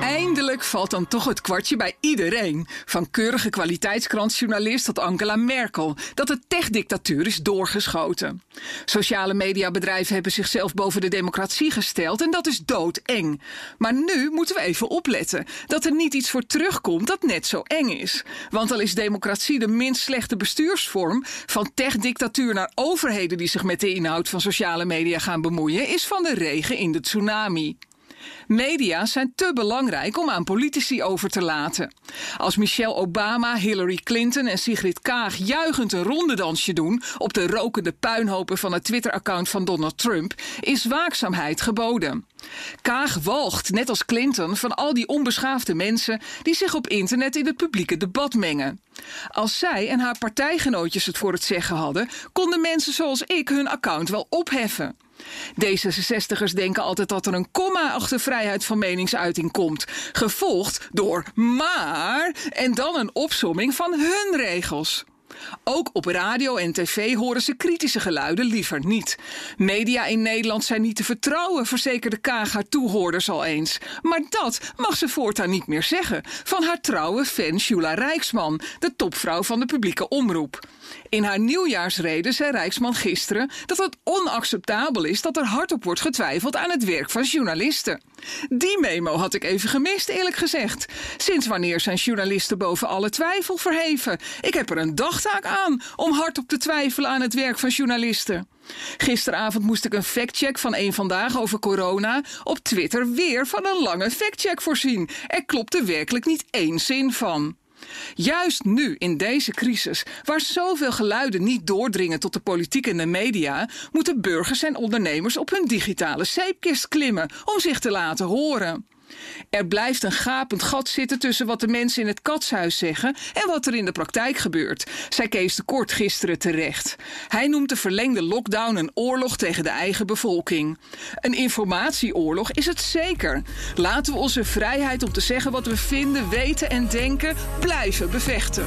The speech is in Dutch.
Eindelijk valt dan toch het kwartje bij iedereen. Van keurige kwaliteitskrantjournalist tot Angela Merkel. Dat de techdictatuur is doorgeschoten. Sociale mediabedrijven hebben zichzelf boven de democratie gesteld en dat is doodeng. Maar nu moeten we even opletten dat er niet iets voor terugkomt dat net zo eng is. Want al is democratie de minst slechte bestuursvorm, van techdictatuur naar overheden die zich met de inhoud van sociale media gaan bemoeien, is van de regen in de tsunami. Media zijn te belangrijk om aan politici over te laten. Als Michelle Obama, Hillary Clinton en Sigrid Kaag juichend een rondedansje doen op de rokende puinhopen van het Twitter-account van Donald Trump, is waakzaamheid geboden. Kaag walgt, net als Clinton, van al die onbeschaafde mensen die zich op internet in het publieke debat mengen. Als zij en haar partijgenootjes het voor het zeggen hadden, konden mensen zoals ik hun account wel opheffen. D66ers denken altijd dat er een komma achter vrijheid van meningsuiting komt, gevolgd door maar en dan een opsomming van hun regels. Ook op radio en tv horen ze kritische geluiden liever niet. Media in Nederland zijn niet te vertrouwen, verzekerde Kaag haar toehoorders al eens. Maar dat mag ze voortaan niet meer zeggen van haar trouwe fan Jula Rijksman, de topvrouw van de publieke omroep. In haar nieuwjaarsrede zei Rijksman gisteren dat het onacceptabel is dat er hardop wordt getwijfeld aan het werk van journalisten. Die memo had ik even gemist, eerlijk gezegd. Sinds wanneer zijn journalisten boven alle twijfel verheven? Ik heb er een aan om hardop te twijfelen aan het werk van journalisten. Gisteravond moest ik een factcheck van één vandaag over corona op Twitter weer van een lange factcheck voorzien. Er klopte werkelijk niet één zin van. Juist nu, in deze crisis, waar zoveel geluiden niet doordringen tot de politiek en de media, moeten burgers en ondernemers op hun digitale zeepkist klimmen om zich te laten horen. Er blijft een gapend gat zitten tussen wat de mensen in het katshuis zeggen en wat er in de praktijk gebeurt, zei Kees de Kort gisteren terecht. Hij noemt de verlengde lockdown een oorlog tegen de eigen bevolking. Een informatieoorlog is het zeker. Laten we onze vrijheid om te zeggen wat we vinden, weten en denken blijven bevechten.